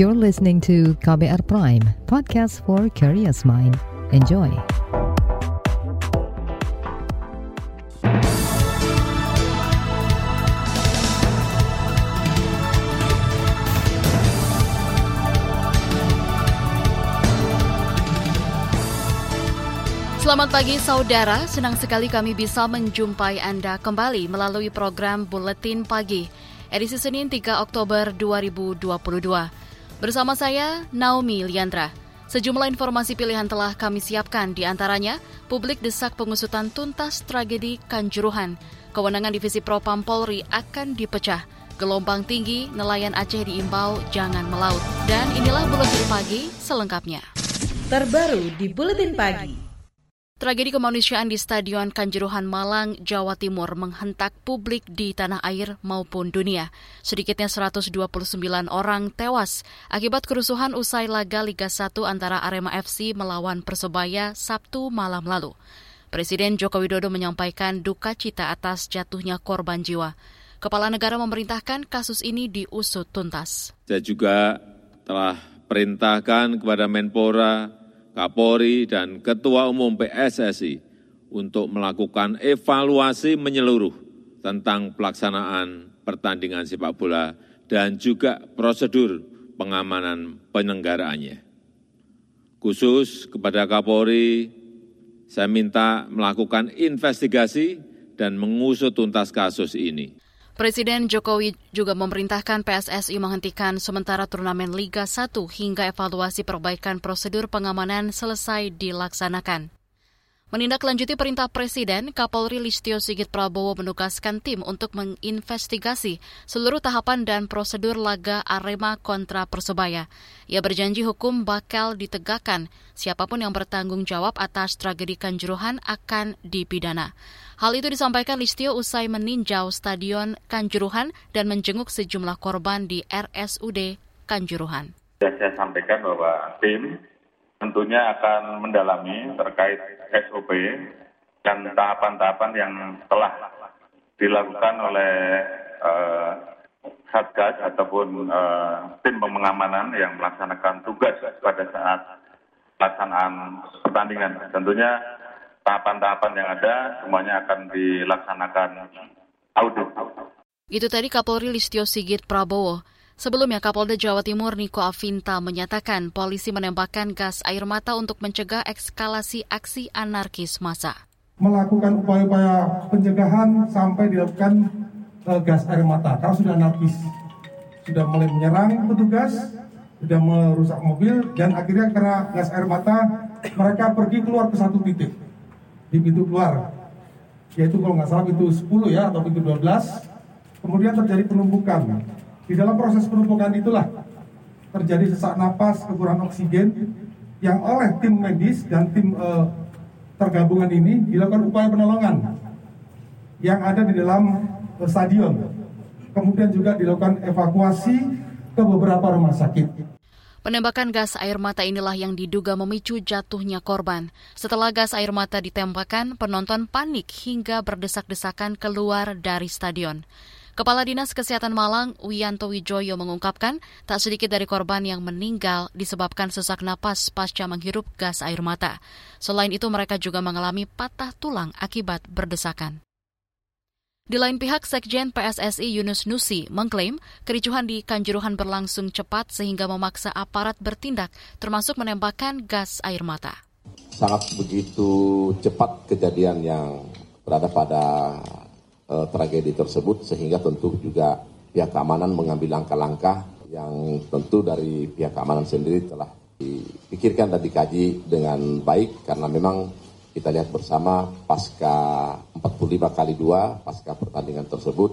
You're listening to KBR Prime, podcast for curious mind. Enjoy. Selamat pagi saudara, senang sekali kami bisa menjumpai Anda kembali melalui program Buletin Pagi, edisi Senin 3 Oktober 2022. Bersama saya, Naomi Liandra. Sejumlah informasi pilihan telah kami siapkan, di antaranya publik desak pengusutan tuntas tragedi Kanjuruhan. Kewenangan Divisi Propam Polri akan dipecah. Gelombang tinggi, nelayan Aceh diimbau jangan melaut. Dan inilah Buletin Pagi selengkapnya. Terbaru di Buletin Pagi. Tragedi kemanusiaan di Stadion Kanjuruhan Malang, Jawa Timur menghentak publik di tanah air maupun dunia. Sedikitnya 129 orang tewas akibat kerusuhan usai laga Liga 1 antara Arema FC melawan Persebaya Sabtu malam lalu. Presiden Joko Widodo menyampaikan duka cita atas jatuhnya korban jiwa. Kepala negara memerintahkan kasus ini diusut tuntas. Saya juga telah perintahkan kepada Menpora Kapolri, dan Ketua Umum PSSI untuk melakukan evaluasi menyeluruh tentang pelaksanaan pertandingan sepak bola dan juga prosedur pengamanan penyelenggaraannya. Khusus kepada Kapolri, saya minta melakukan investigasi dan mengusut tuntas kasus ini. Presiden Jokowi juga memerintahkan PSSI menghentikan sementara turnamen Liga 1 hingga evaluasi perbaikan prosedur pengamanan selesai dilaksanakan. Menindaklanjuti perintah Presiden, Kapolri Listio Sigit Prabowo menugaskan tim untuk menginvestigasi seluruh tahapan dan prosedur laga Arema kontra Persebaya. Ia berjanji hukum bakal ditegakkan. Siapa pun yang bertanggung jawab atas tragedi Kanjuruhan akan dipidana. Hal itu disampaikan Listio usai meninjau Stadion Kanjuruhan dan menjenguk sejumlah korban di RSUD Kanjuruhan. Saya sampaikan bahwa tim tentunya akan mendalami terkait SOP dan tahapan-tahapan yang telah dilakukan oleh uh, Satgas ataupun uh, tim pengamanan yang melaksanakan tugas pada saat pelaksanaan pertandingan. Tentunya tahapan-tahapan yang ada semuanya akan dilaksanakan audit. Itu tadi Kapolri Listio Sigit Prabowo. Sebelumnya Kapolda Jawa Timur Niko Afinta menyatakan polisi menembakkan gas air mata untuk mencegah ekskalasi aksi anarkis massa. Melakukan upaya-upaya pencegahan sampai dilakukan uh, gas air mata. Kalau sudah anarkis, sudah mulai menyerang petugas, sudah merusak mobil, dan akhirnya karena gas air mata, mereka pergi keluar ke satu titik. Di pintu keluar, yaitu kalau nggak salah pintu 10 ya, atau pintu 12. Kemudian terjadi penumpukan di dalam proses penumpukan itulah terjadi sesak napas, kekurangan oksigen yang oleh tim medis dan tim uh, tergabungan ini dilakukan upaya penolongan yang ada di dalam uh, stadion. Kemudian juga dilakukan evakuasi ke beberapa rumah sakit. Penembakan gas air mata inilah yang diduga memicu jatuhnya korban. Setelah gas air mata ditembakkan, penonton panik hingga berdesak-desakan keluar dari stadion. Kepala Dinas Kesehatan Malang, Wiyanto Wijoyo mengungkapkan, tak sedikit dari korban yang meninggal disebabkan sesak napas pasca menghirup gas air mata. Selain itu, mereka juga mengalami patah tulang akibat berdesakan. Di lain pihak, Sekjen PSSI Yunus Nusi mengklaim kericuhan di Kanjuruhan berlangsung cepat sehingga memaksa aparat bertindak, termasuk menembakkan gas air mata. Sangat begitu cepat kejadian yang berada pada uh, tragedi tersebut sehingga tentu juga pihak keamanan mengambil langkah-langkah yang tentu dari pihak keamanan sendiri telah dipikirkan dan dikaji dengan baik karena memang kita lihat bersama pasca 45 kali dua pasca pertandingan tersebut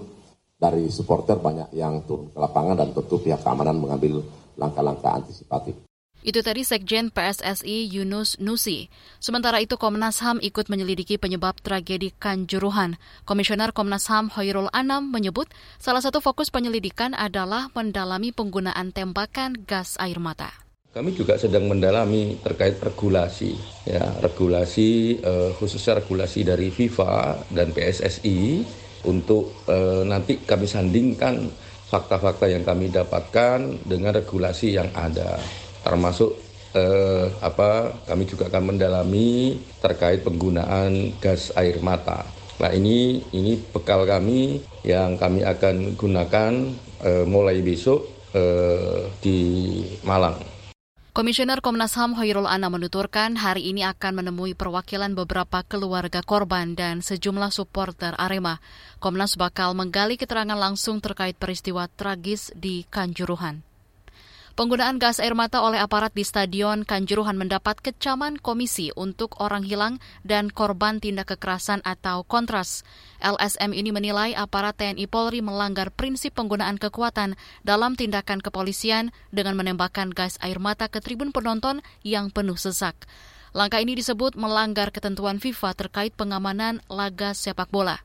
dari supporter banyak yang turun ke lapangan dan tentu pihak keamanan mengambil langkah-langkah antisipatif. Itu tadi Sekjen PSSI Yunus Nusi. Sementara itu Komnas HAM ikut menyelidiki penyebab tragedi Kanjuruhan. Komisioner Komnas HAM Hoirul Anam menyebut salah satu fokus penyelidikan adalah mendalami penggunaan tembakan gas air mata. Kami juga sedang mendalami terkait regulasi, ya regulasi eh, khususnya regulasi dari FIFA dan PSSI untuk eh, nanti kami sandingkan fakta-fakta yang kami dapatkan dengan regulasi yang ada, termasuk eh, apa kami juga akan mendalami terkait penggunaan gas air mata. Nah ini ini bekal kami yang kami akan gunakan eh, mulai besok eh, di Malang. Komisioner Komnas HAM Hoirul Ana menuturkan hari ini akan menemui perwakilan beberapa keluarga korban dan sejumlah supporter Arema. Komnas bakal menggali keterangan langsung terkait peristiwa tragis di Kanjuruhan. Penggunaan gas air mata oleh aparat di Stadion Kanjuruhan mendapat kecaman komisi untuk orang hilang dan korban tindak kekerasan atau kontras. LSM ini menilai aparat TNI Polri melanggar prinsip penggunaan kekuatan dalam tindakan kepolisian dengan menembakkan gas air mata ke tribun penonton yang penuh sesak. Langkah ini disebut melanggar ketentuan FIFA terkait pengamanan laga sepak bola.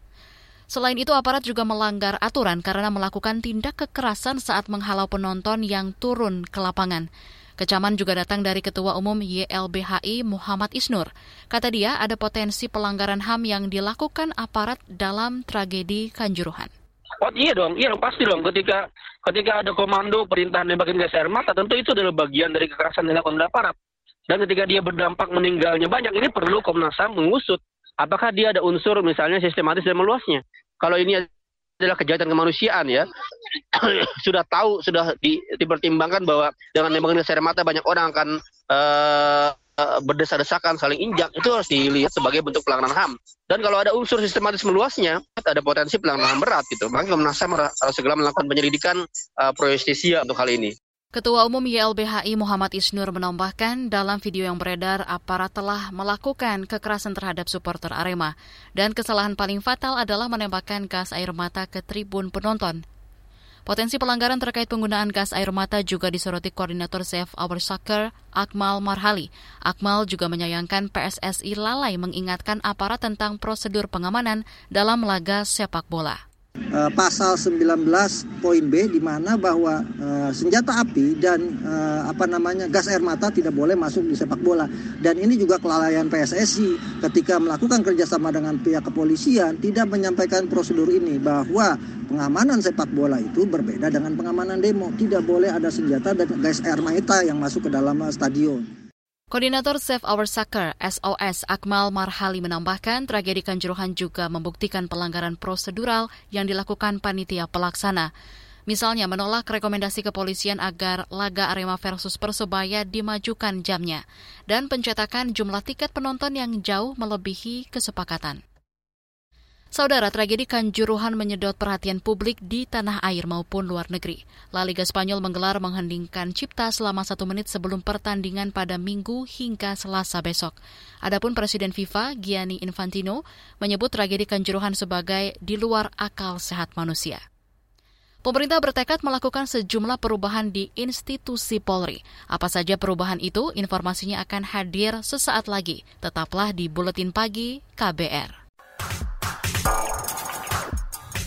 Selain itu, aparat juga melanggar aturan karena melakukan tindak kekerasan saat menghalau penonton yang turun ke lapangan. Kecaman juga datang dari Ketua Umum YLBHI Muhammad Isnur. Kata dia, ada potensi pelanggaran HAM yang dilakukan aparat dalam tragedi Kanjuruhan. Oh iya dong, iya pasti dong. Ketika ketika ada komando perintah nembakin gas air mata, tentu itu adalah bagian dari kekerasan yang dilakukan oleh aparat. Dan ketika dia berdampak meninggalnya banyak, ini perlu Komnas HAM mengusut apakah dia ada unsur misalnya sistematis dan meluasnya. Kalau ini adalah kejahatan kemanusiaan ya, sudah tahu, sudah di, dipertimbangkan bahwa dengan gas air mata banyak orang akan uh, berdesa-desakan, saling injak, itu harus dilihat sebagai bentuk pelanggaran HAM. Dan kalau ada unsur sistematis meluasnya, ada potensi pelanggaran HAM berat gitu. Maka Komnas HAM harus segera melakukan penyelidikan uh, pro justisia untuk hal ini. Ketua Umum YLBHI Muhammad Isnur menambahkan dalam video yang beredar aparat telah melakukan kekerasan terhadap supporter Arema dan kesalahan paling fatal adalah menembakkan gas air mata ke tribun penonton. Potensi pelanggaran terkait penggunaan gas air mata juga disoroti Koordinator Save Our Soccer, Akmal Marhali. Akmal juga menyayangkan PSSI lalai mengingatkan aparat tentang prosedur pengamanan dalam laga sepak bola. Eh, pasal 19 poin B di mana bahwa uh, senjata api dan uh, apa namanya gas air mata tidak boleh masuk di sepak bola dan ini juga kelalaian PSSI ketika melakukan kerjasama dengan pihak kepolisian tidak menyampaikan prosedur ini bahwa pengamanan sepak bola itu berbeda dengan pengamanan demo tidak boleh ada senjata dan gas air mata yang masuk ke dalam stadion. Koordinator Save Our Soccer SOS Akmal Marhali menambahkan tragedi Kanjuruhan juga membuktikan pelanggaran prosedural yang dilakukan panitia pelaksana. Misalnya menolak rekomendasi kepolisian agar laga Arema versus Persebaya dimajukan jamnya dan pencetakan jumlah tiket penonton yang jauh melebihi kesepakatan. Saudara, tragedi Kanjuruhan menyedot perhatian publik di tanah air maupun luar negeri. La Liga Spanyol menggelar menghendingkan cipta selama satu menit sebelum pertandingan pada Minggu hingga Selasa besok. Adapun Presiden FIFA, Gianni Infantino, menyebut tragedi Kanjuruhan sebagai di luar akal sehat manusia. Pemerintah bertekad melakukan sejumlah perubahan di institusi Polri. Apa saja perubahan itu? Informasinya akan hadir sesaat lagi. Tetaplah di Buletin Pagi KBR.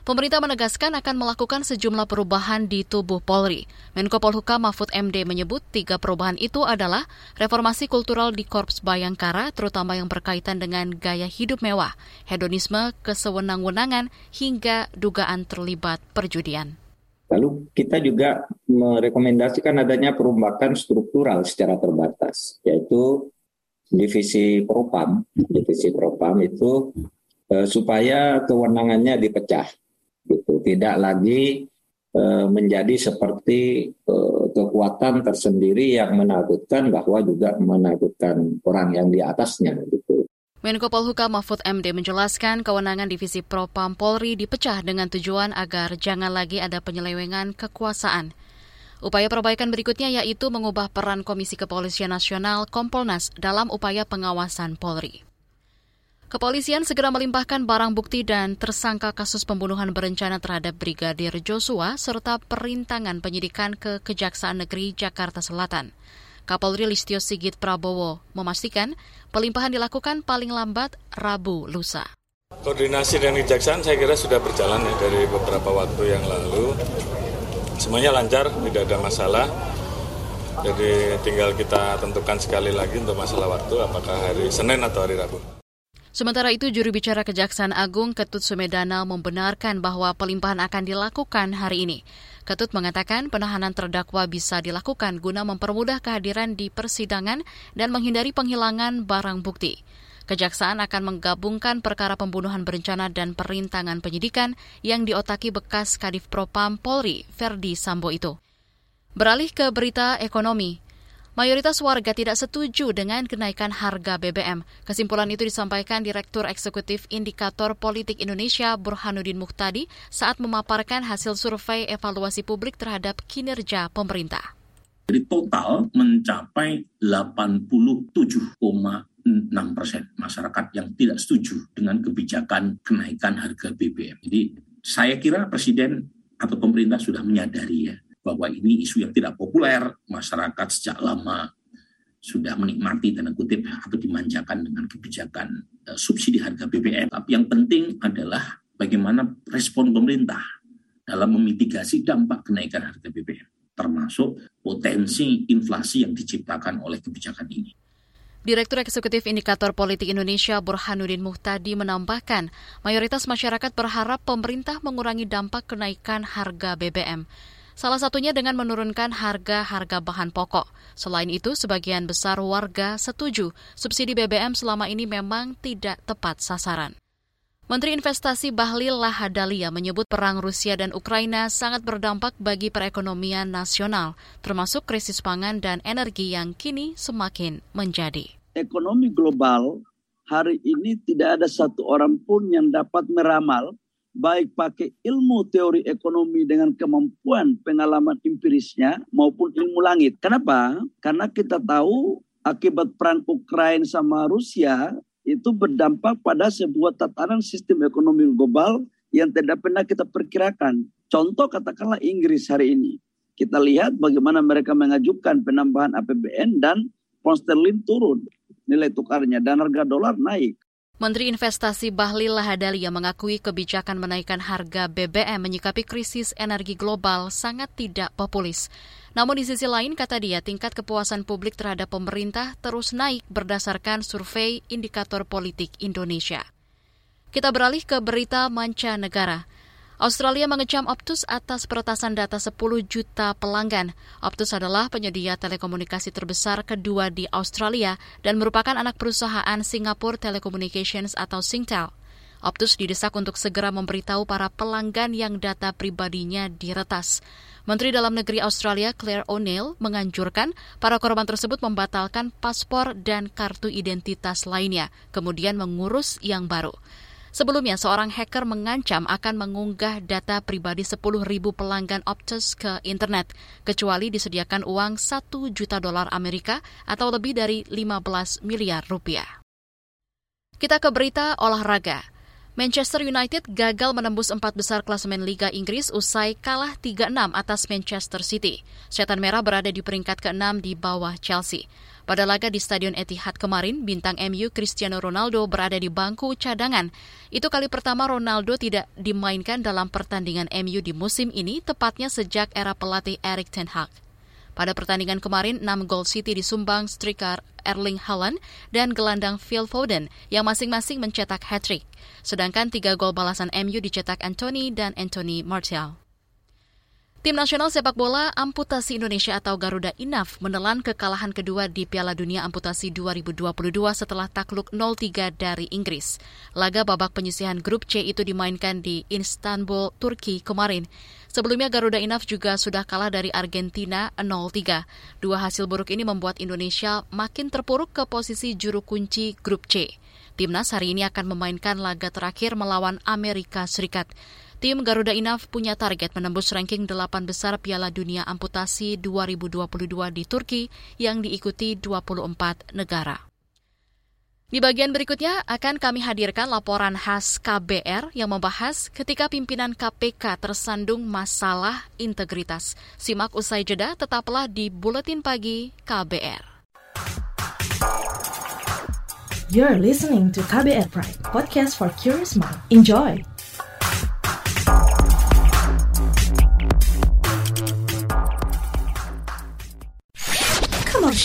Pemerintah menegaskan akan melakukan sejumlah perubahan di tubuh Polri. Menko Polhukam Mahfud MD menyebut tiga perubahan itu adalah reformasi kultural di Korps Bayangkara, terutama yang berkaitan dengan gaya hidup mewah, hedonisme, kesewenang-wenangan, hingga dugaan terlibat perjudian. Lalu kita juga merekomendasikan adanya perubahan struktural secara terbatas, yaitu divisi propam, divisi propam itu eh, supaya kewenangannya dipecah gitu tidak lagi e, menjadi seperti e, kekuatan tersendiri yang menakutkan bahwa juga menakutkan orang yang di atasnya gitu. Menko Polhukam Mahfud MD menjelaskan kewenangan Divisi Propam Polri dipecah dengan tujuan agar jangan lagi ada penyelewengan kekuasaan. Upaya perbaikan berikutnya yaitu mengubah peran Komisi Kepolisian Nasional Kompolnas dalam upaya pengawasan Polri. Kepolisian segera melimpahkan barang bukti dan tersangka kasus pembunuhan berencana terhadap Brigadir Joshua serta perintangan penyidikan ke Kejaksaan Negeri Jakarta Selatan. Kapolri Listio Sigit Prabowo memastikan pelimpahan dilakukan paling lambat Rabu lusa. Koordinasi dengan Kejaksaan saya kira sudah berjalan ya dari beberapa waktu yang lalu. Semuanya lancar, tidak ada masalah. Jadi tinggal kita tentukan sekali lagi untuk masalah waktu apakah hari Senin atau hari Rabu. Sementara itu, juru bicara Kejaksaan Agung Ketut Sumedana membenarkan bahwa pelimpahan akan dilakukan hari ini. Ketut mengatakan penahanan terdakwa bisa dilakukan guna mempermudah kehadiran di persidangan dan menghindari penghilangan barang bukti. Kejaksaan akan menggabungkan perkara pembunuhan berencana dan perintangan penyidikan yang diotaki bekas Kadif Propam Polri, Ferdi Sambo itu. Beralih ke berita ekonomi, Mayoritas warga tidak setuju dengan kenaikan harga BBM. Kesimpulan itu disampaikan Direktur Eksekutif Indikator Politik Indonesia Burhanuddin Muhtadi saat memaparkan hasil survei evaluasi publik terhadap kinerja pemerintah. Jadi total mencapai 87,6 persen masyarakat yang tidak setuju dengan kebijakan kenaikan harga BBM. Jadi saya kira Presiden atau pemerintah sudah menyadari ya bahwa ini isu yang tidak populer, masyarakat sejak lama sudah menikmati tanda kutip atau dimanjakan dengan kebijakan uh, subsidi harga BBM. Tapi yang penting adalah bagaimana respon pemerintah dalam memitigasi dampak kenaikan harga BBM, termasuk potensi inflasi yang diciptakan oleh kebijakan ini. Direktur Eksekutif Indikator Politik Indonesia Burhanuddin Muhtadi menambahkan, mayoritas masyarakat berharap pemerintah mengurangi dampak kenaikan harga BBM. Salah satunya dengan menurunkan harga-harga bahan pokok. Selain itu, sebagian besar warga setuju subsidi BBM selama ini memang tidak tepat sasaran. Menteri Investasi Bahlil Lahadalia menyebut perang Rusia dan Ukraina sangat berdampak bagi perekonomian nasional, termasuk krisis pangan dan energi yang kini semakin menjadi. Ekonomi global hari ini tidak ada satu orang pun yang dapat meramal baik pakai ilmu teori ekonomi dengan kemampuan pengalaman empirisnya maupun ilmu langit. Kenapa? Karena kita tahu akibat perang Ukraina sama Rusia itu berdampak pada sebuah tatanan sistem ekonomi global yang tidak pernah kita perkirakan. Contoh katakanlah Inggris hari ini. Kita lihat bagaimana mereka mengajukan penambahan APBN dan pound sterling turun nilai tukarnya dan harga dolar naik. Menteri Investasi Bahlil Lahadalia mengakui kebijakan menaikkan harga BBM menyikapi krisis energi global sangat tidak populis. Namun di sisi lain, kata dia, tingkat kepuasan publik terhadap pemerintah terus naik berdasarkan survei indikator politik Indonesia. Kita beralih ke berita mancanegara. Australia mengecam Optus atas peretasan data 10 juta pelanggan. Optus adalah penyedia telekomunikasi terbesar kedua di Australia dan merupakan anak perusahaan Singapore Telecommunications atau Singtel. Optus didesak untuk segera memberitahu para pelanggan yang data pribadinya diretas. Menteri Dalam Negeri Australia Claire O'Neill menganjurkan para korban tersebut membatalkan paspor dan kartu identitas lainnya, kemudian mengurus yang baru. Sebelumnya, seorang hacker mengancam akan mengunggah data pribadi 10.000 pelanggan Optus ke internet, kecuali disediakan uang 1 juta dolar Amerika atau lebih dari 15 miliar rupiah. Kita ke berita olahraga. Manchester United gagal menembus empat besar klasemen Liga Inggris usai kalah 3-6 atas Manchester City. Setan Merah berada di peringkat ke-6 di bawah Chelsea. Pada laga di Stadion Etihad kemarin, bintang MU Cristiano Ronaldo berada di bangku cadangan. Itu kali pertama Ronaldo tidak dimainkan dalam pertandingan MU di musim ini, tepatnya sejak era pelatih Erik Ten Hag. Pada pertandingan kemarin, 6 gol City disumbang striker Erling Haaland dan gelandang Phil Foden yang masing-masing mencetak hat-trick. Sedangkan 3 gol balasan MU dicetak Anthony dan Anthony Martial. Tim nasional sepak bola amputasi Indonesia atau Garuda Inaf menelan kekalahan kedua di Piala Dunia Amputasi 2022 setelah takluk 0-3 dari Inggris. Laga babak penyisihan grup C itu dimainkan di Istanbul, Turki kemarin. Sebelumnya Garuda Inaf juga sudah kalah dari Argentina 0-3. Dua hasil buruk ini membuat Indonesia makin terpuruk ke posisi juru kunci grup C. Timnas hari ini akan memainkan laga terakhir melawan Amerika Serikat. Tim Garuda Inaf punya target menembus ranking 8 besar Piala Dunia Amputasi 2022 di Turki yang diikuti 24 negara. Di bagian berikutnya akan kami hadirkan laporan khas KBR yang membahas ketika pimpinan KPK tersandung masalah integritas. Simak usai jeda, tetaplah di Buletin Pagi KBR. You're listening to KBR Pride, podcast for curious mind. Enjoy!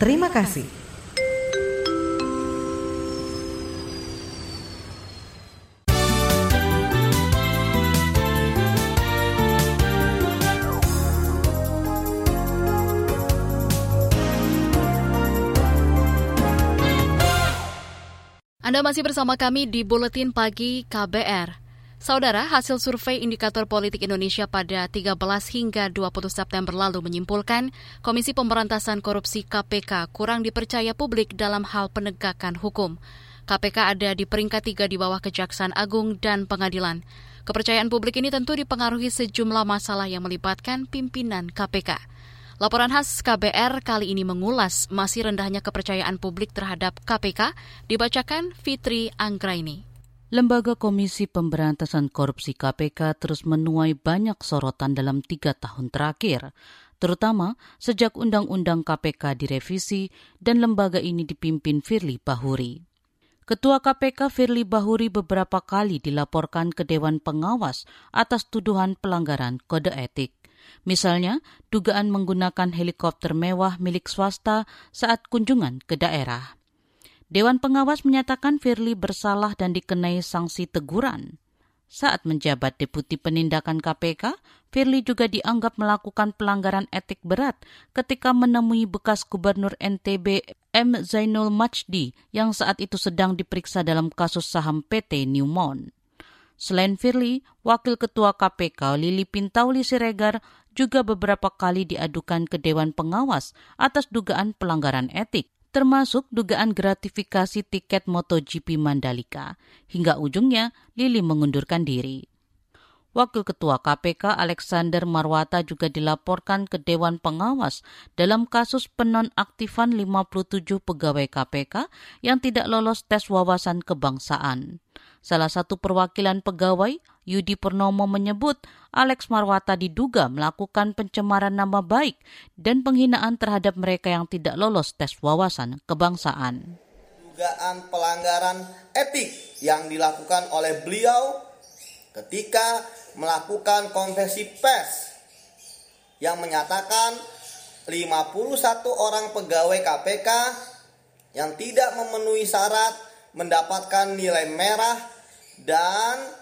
Terima kasih. Anda masih bersama kami di Buletin Pagi KBR. Saudara, hasil survei Indikator Politik Indonesia pada 13 hingga 20 September lalu menyimpulkan Komisi Pemberantasan Korupsi KPK kurang dipercaya publik dalam hal penegakan hukum. KPK ada di peringkat tiga di bawah Kejaksaan Agung dan Pengadilan. Kepercayaan publik ini tentu dipengaruhi sejumlah masalah yang melibatkan pimpinan KPK. Laporan khas KBR kali ini mengulas masih rendahnya kepercayaan publik terhadap KPK, dibacakan Fitri Anggraini. Lembaga Komisi Pemberantasan Korupsi KPK terus menuai banyak sorotan dalam tiga tahun terakhir, terutama sejak Undang-Undang KPK direvisi dan lembaga ini dipimpin Firly Bahuri. Ketua KPK Firly Bahuri beberapa kali dilaporkan ke Dewan Pengawas atas tuduhan pelanggaran kode etik. Misalnya, dugaan menggunakan helikopter mewah milik swasta saat kunjungan ke daerah. Dewan Pengawas menyatakan Firly bersalah dan dikenai sanksi teguran. Saat menjabat Deputi Penindakan KPK, Firly juga dianggap melakukan pelanggaran etik berat ketika menemui bekas Gubernur NTB M. Zainul Majdi yang saat itu sedang diperiksa dalam kasus saham PT Newmont. Selain Firly, Wakil Ketua KPK Lili Pintauli Siregar juga beberapa kali diadukan ke Dewan Pengawas atas dugaan pelanggaran etik, termasuk dugaan gratifikasi tiket MotoGP Mandalika. Hingga ujungnya, Lili mengundurkan diri. Wakil Ketua KPK Alexander Marwata juga dilaporkan ke Dewan Pengawas dalam kasus penonaktifan 57 pegawai KPK yang tidak lolos tes wawasan kebangsaan. Salah satu perwakilan pegawai, Yudi Purnomo menyebut Alex Marwata diduga melakukan pencemaran nama baik dan penghinaan terhadap mereka yang tidak lolos tes wawasan kebangsaan. Dugaan pelanggaran etik yang dilakukan oleh beliau ketika melakukan konversi pers yang menyatakan 51 orang pegawai KPK yang tidak memenuhi syarat mendapatkan nilai merah dan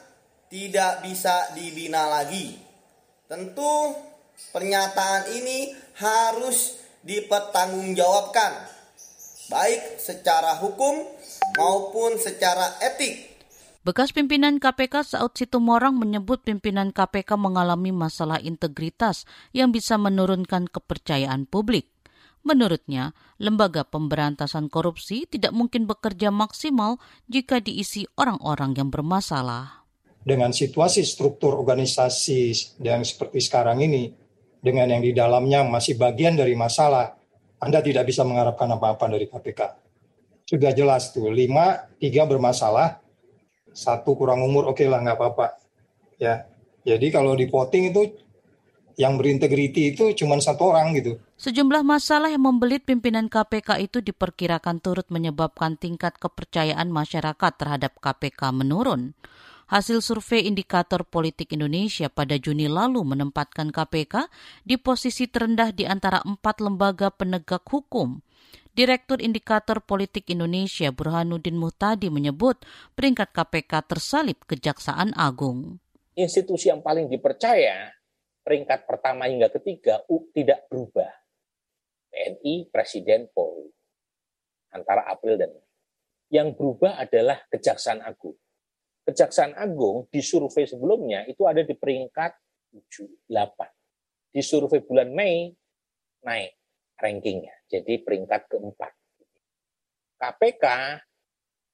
tidak bisa dibina lagi. Tentu pernyataan ini harus dipertanggungjawabkan baik secara hukum maupun secara etik Bekas pimpinan KPK Saud Situmorang menyebut pimpinan KPK mengalami masalah integritas yang bisa menurunkan kepercayaan publik. Menurutnya, lembaga pemberantasan korupsi tidak mungkin bekerja maksimal jika diisi orang-orang yang bermasalah. Dengan situasi struktur organisasi yang seperti sekarang ini, dengan yang di dalamnya masih bagian dari masalah, Anda tidak bisa mengharapkan apa-apa dari KPK. Sudah jelas tuh, lima, tiga bermasalah, satu kurang umur oke okay lah nggak apa-apa ya jadi kalau di voting itu yang berintegriti itu cuma satu orang gitu. Sejumlah masalah yang membelit pimpinan KPK itu diperkirakan turut menyebabkan tingkat kepercayaan masyarakat terhadap KPK menurun. Hasil survei indikator politik Indonesia pada Juni lalu menempatkan KPK di posisi terendah di antara empat lembaga penegak hukum. Direktur Indikator Politik Indonesia Burhanuddin Muhtadi menyebut peringkat KPK tersalip Kejaksaan Agung. Institusi yang paling dipercaya peringkat pertama hingga ketiga tidak berubah. TNI, Presiden, Polri. Antara April dan Yang berubah adalah Kejaksaan Agung. Kejaksaan Agung di survei sebelumnya itu ada di peringkat 7, 8. Di survei bulan Mei naik rankingnya, jadi peringkat keempat. KPK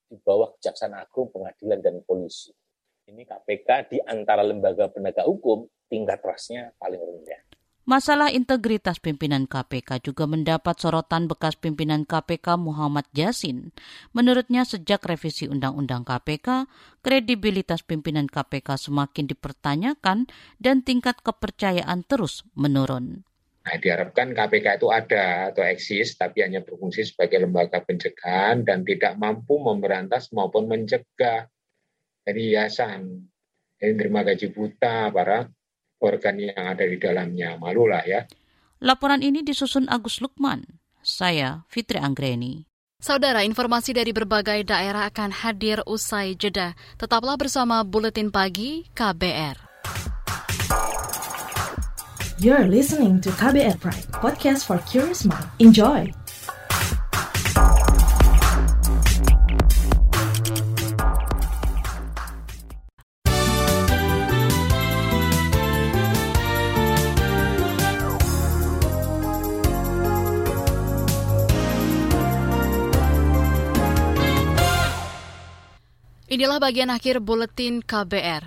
di bawah Kejaksaan Agung, Pengadilan, dan Polisi. Ini KPK di antara lembaga penegak hukum tingkat trustnya paling rendah. Masalah integritas pimpinan KPK juga mendapat sorotan bekas pimpinan KPK Muhammad Yasin. Menurutnya sejak revisi Undang-Undang KPK, kredibilitas pimpinan KPK semakin dipertanyakan dan tingkat kepercayaan terus menurun. Nah, diharapkan KPK itu ada atau eksis, tapi hanya berfungsi sebagai lembaga pencegahan dan tidak mampu memberantas maupun mencegah dari yayasan. Jadi terima gaji buta para organ yang ada di dalamnya. Malulah ya. Laporan ini disusun Agus Lukman. Saya Fitri Anggreni. Saudara, informasi dari berbagai daerah akan hadir usai jeda. Tetaplah bersama Buletin Pagi KBR. You're listening to KBR Pride, podcast for curious mind. Enjoy! Inilah bagian akhir buletin KBR.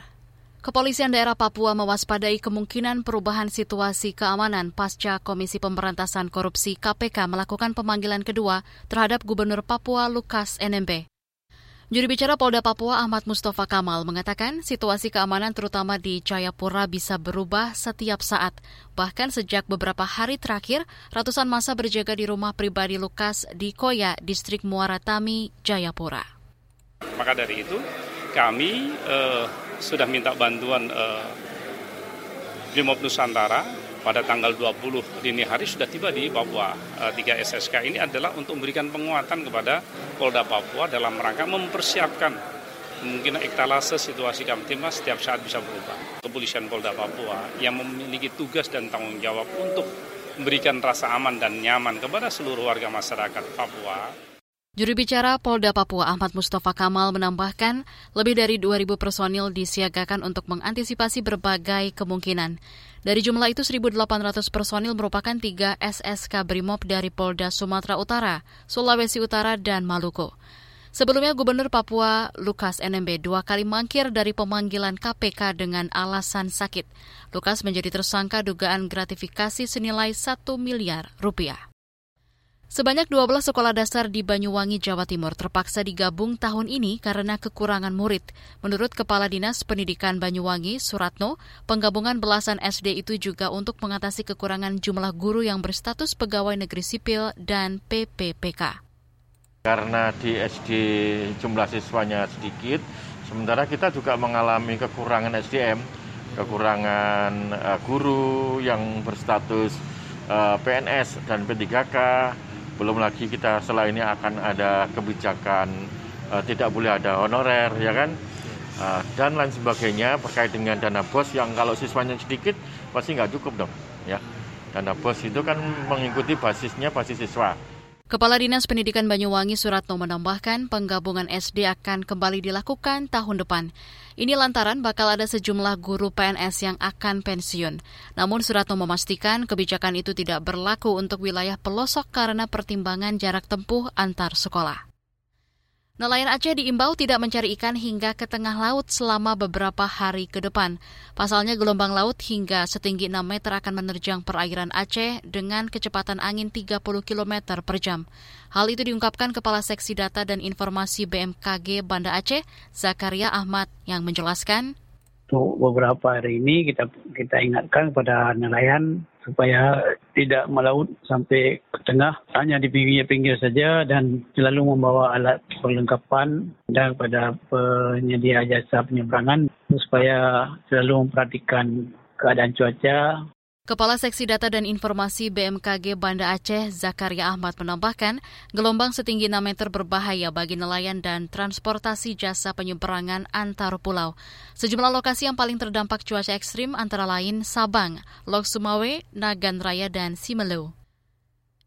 Kepolisian daerah Papua mewaspadai kemungkinan perubahan situasi keamanan pasca Komisi Pemberantasan Korupsi KPK melakukan pemanggilan kedua terhadap Gubernur Papua Lukas NMB. Juru bicara Polda Papua Ahmad Mustafa Kamal mengatakan situasi keamanan terutama di Jayapura bisa berubah setiap saat. Bahkan sejak beberapa hari terakhir, ratusan masa berjaga di rumah pribadi Lukas di Koya, distrik Muara Tami, Jayapura. Maka dari itu kami uh, sudah minta bantuan uh, Brimob Nusantara pada tanggal 20 dini hari sudah tiba di Papua. Uh, tiga SSK ini adalah untuk memberikan penguatan kepada Polda Papua dalam rangka mempersiapkan mungkin ektalase situasi Kamtimas setiap saat bisa berubah. Kepolisian Polda Papua yang memiliki tugas dan tanggung jawab untuk memberikan rasa aman dan nyaman kepada seluruh warga masyarakat Papua Juru bicara Polda Papua Ahmad Mustafa Kamal menambahkan lebih dari 2.000 personil disiagakan untuk mengantisipasi berbagai kemungkinan. Dari jumlah itu 1.800 personil merupakan tiga SSK Brimob dari Polda Sumatera Utara, Sulawesi Utara, dan Maluku. Sebelumnya Gubernur Papua Lukas NMB dua kali mangkir dari pemanggilan KPK dengan alasan sakit. Lukas menjadi tersangka dugaan gratifikasi senilai 1 miliar rupiah. Sebanyak 12 sekolah dasar di Banyuwangi, Jawa Timur terpaksa digabung tahun ini karena kekurangan murid. Menurut Kepala Dinas Pendidikan Banyuwangi, Suratno, penggabungan belasan SD itu juga untuk mengatasi kekurangan jumlah guru yang berstatus pegawai negeri sipil dan PPPK. Karena di SD jumlah siswanya sedikit, sementara kita juga mengalami kekurangan SDM, kekurangan uh, guru yang berstatus eh, PNS dan P3K, belum lagi kita ini akan ada kebijakan uh, tidak boleh ada honorer ya kan? Uh, dan lain sebagainya terkait dengan dana bos yang kalau siswanya sedikit pasti nggak cukup dong ya. Dana bos itu kan mengikuti basisnya basis siswa Kepala Dinas Pendidikan Banyuwangi Suratno menambahkan penggabungan SD akan kembali dilakukan tahun depan. Ini lantaran bakal ada sejumlah guru PNS yang akan pensiun. Namun Suratno memastikan kebijakan itu tidak berlaku untuk wilayah pelosok karena pertimbangan jarak tempuh antar sekolah. Nelayan Aceh diimbau tidak mencari ikan hingga ke tengah laut selama beberapa hari ke depan. Pasalnya gelombang laut hingga setinggi 6 meter akan menerjang perairan Aceh dengan kecepatan angin 30 km per jam. Hal itu diungkapkan Kepala Seksi Data dan Informasi BMKG Banda Aceh, Zakaria Ahmad, yang menjelaskan untuk beberapa hari ini kita kita ingatkan kepada nelayan supaya tidak melaut sampai ke tengah, hanya di pinggir-pinggir saja dan selalu membawa alat perlengkapan dan kepada penyedia jasa penyeberangan supaya selalu memperhatikan keadaan cuaca Kepala Seksi Data dan Informasi BMKG Banda Aceh, Zakaria Ahmad menambahkan, gelombang setinggi 6 meter berbahaya bagi nelayan dan transportasi jasa penyeberangan antar pulau. Sejumlah lokasi yang paling terdampak cuaca ekstrim antara lain Sabang, Lok Sumawe, Nagan Raya, dan Simelu.